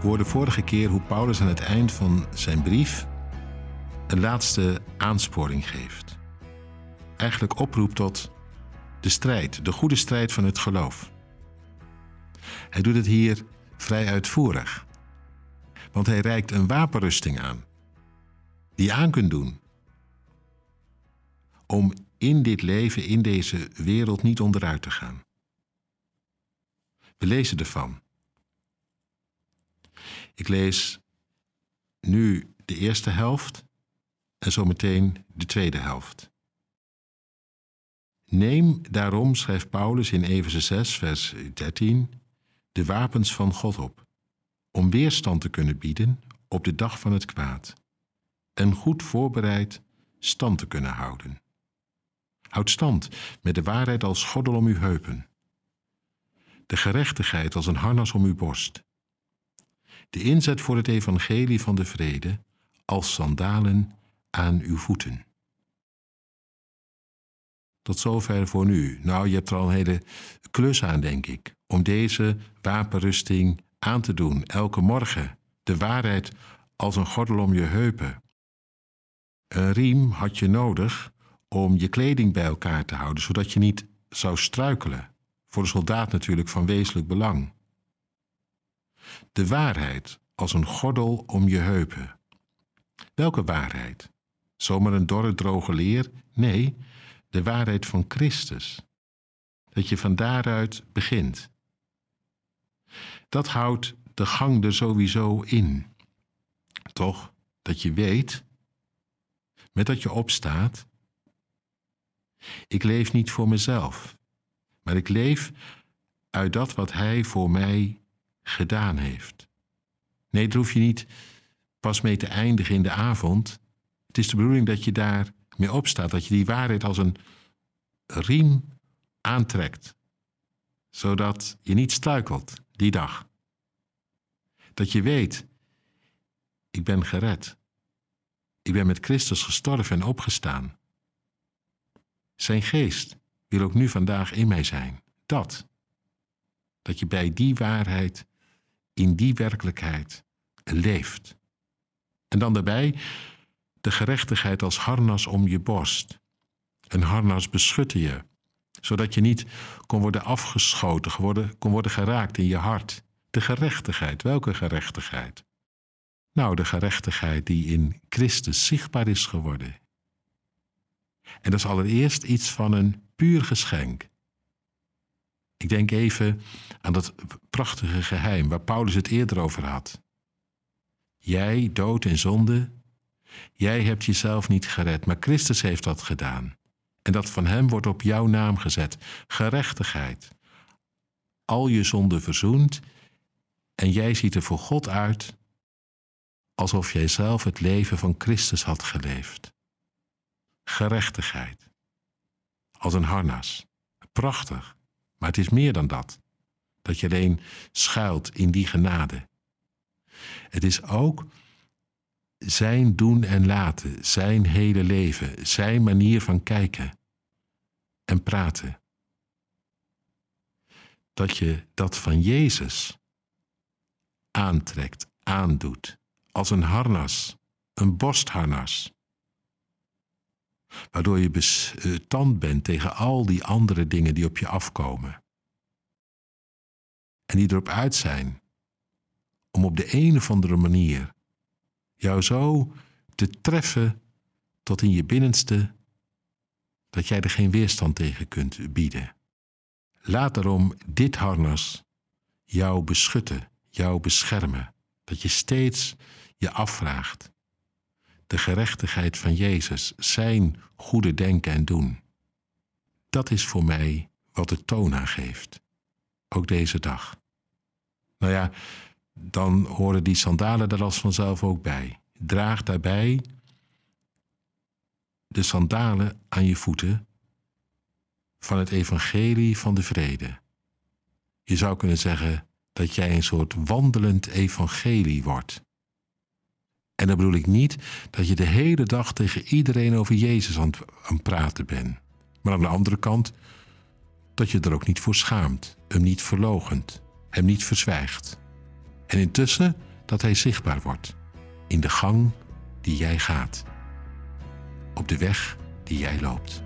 We hoorden vorige keer hoe Paulus aan het eind van zijn brief een laatste aansporing geeft. Eigenlijk oproept tot de strijd, de goede strijd van het geloof. Hij doet het hier vrij uitvoerig, want hij reikt een wapenrusting aan, die je aan kunt doen om in dit leven, in deze wereld niet onderuit te gaan. We lezen ervan. Ik lees nu de eerste helft en zometeen de tweede helft. Neem daarom, schrijft Paulus in Efeze 6, vers 13, de wapens van God op, om weerstand te kunnen bieden op de dag van het kwaad en goed voorbereid stand te kunnen houden. Houd stand met de waarheid als gordel om uw heupen, de gerechtigheid als een harnas om uw borst, de inzet voor het evangelie van de vrede als sandalen aan uw voeten. Tot zover voor nu. Nou, je hebt er al een hele klus aan, denk ik, om deze wapenrusting aan te doen, elke morgen. De waarheid als een gordel om je heupen. Een riem had je nodig om je kleding bij elkaar te houden, zodat je niet zou struikelen. Voor de soldaat natuurlijk van wezenlijk belang. De waarheid als een gordel om je heupen. Welke waarheid? Zomaar een dorre, droge leer? Nee, de waarheid van Christus. Dat je van daaruit begint. Dat houdt de gang er sowieso in. Toch dat je weet, met dat je opstaat, ik leef niet voor mezelf, maar ik leef uit dat wat Hij voor mij gedaan heeft. Nee, daar hoef je niet pas mee te eindigen in de avond. Het is de bedoeling dat je daar mee opstaat, dat je die waarheid als een riem aantrekt, zodat je niet struikelt die dag. Dat je weet, ik ben gered. Ik ben met Christus gestorven en opgestaan. Zijn geest wil ook nu vandaag in mij zijn. Dat. Dat je bij die waarheid, in die werkelijkheid, leeft. En dan daarbij de gerechtigheid als harnas om je borst. Een harnas beschutte je, zodat je niet kon worden afgeschoten, kon worden geraakt in je hart. De gerechtigheid, welke gerechtigheid? Nou, de gerechtigheid die in Christus zichtbaar is geworden. En dat is allereerst iets van een puur geschenk. Ik denk even aan dat prachtige geheim waar Paulus het eerder over had. Jij, dood en zonde, jij hebt jezelf niet gered, maar Christus heeft dat gedaan. En dat van Hem wordt op jouw naam gezet. Gerechtigheid. Al je zonden verzoend en jij ziet er voor God uit alsof jij zelf het leven van Christus had geleefd. Gerechtigheid. Als een harnas. Prachtig, maar het is meer dan dat. Dat je alleen schuilt in die genade. Het is ook zijn doen en laten, zijn hele leven, zijn manier van kijken en praten. Dat je dat van Jezus aantrekt, aandoet, als een harnas, een borstharnas. Waardoor je bestand bent tegen al die andere dingen die op je afkomen. En die erop uit zijn om op de een of andere manier jou zo te treffen tot in je binnenste dat jij er geen weerstand tegen kunt bieden. Laat daarom dit harnas jou beschutten, jou beschermen, dat je steeds je afvraagt. De gerechtigheid van Jezus, zijn goede denken en doen. Dat is voor mij wat het toon aangeeft, ook deze dag. Nou ja, dan horen die sandalen er als vanzelf ook bij. Draag daarbij de sandalen aan je voeten van het evangelie van de vrede. Je zou kunnen zeggen dat jij een soort wandelend evangelie wordt. En dan bedoel ik niet dat je de hele dag tegen iedereen over Jezus aan het praten bent. Maar aan de andere kant dat je er ook niet voor schaamt, hem niet verlogent, hem niet verzwijgt. En intussen dat Hij zichtbaar wordt in de gang die jij gaat, op de weg die jij loopt.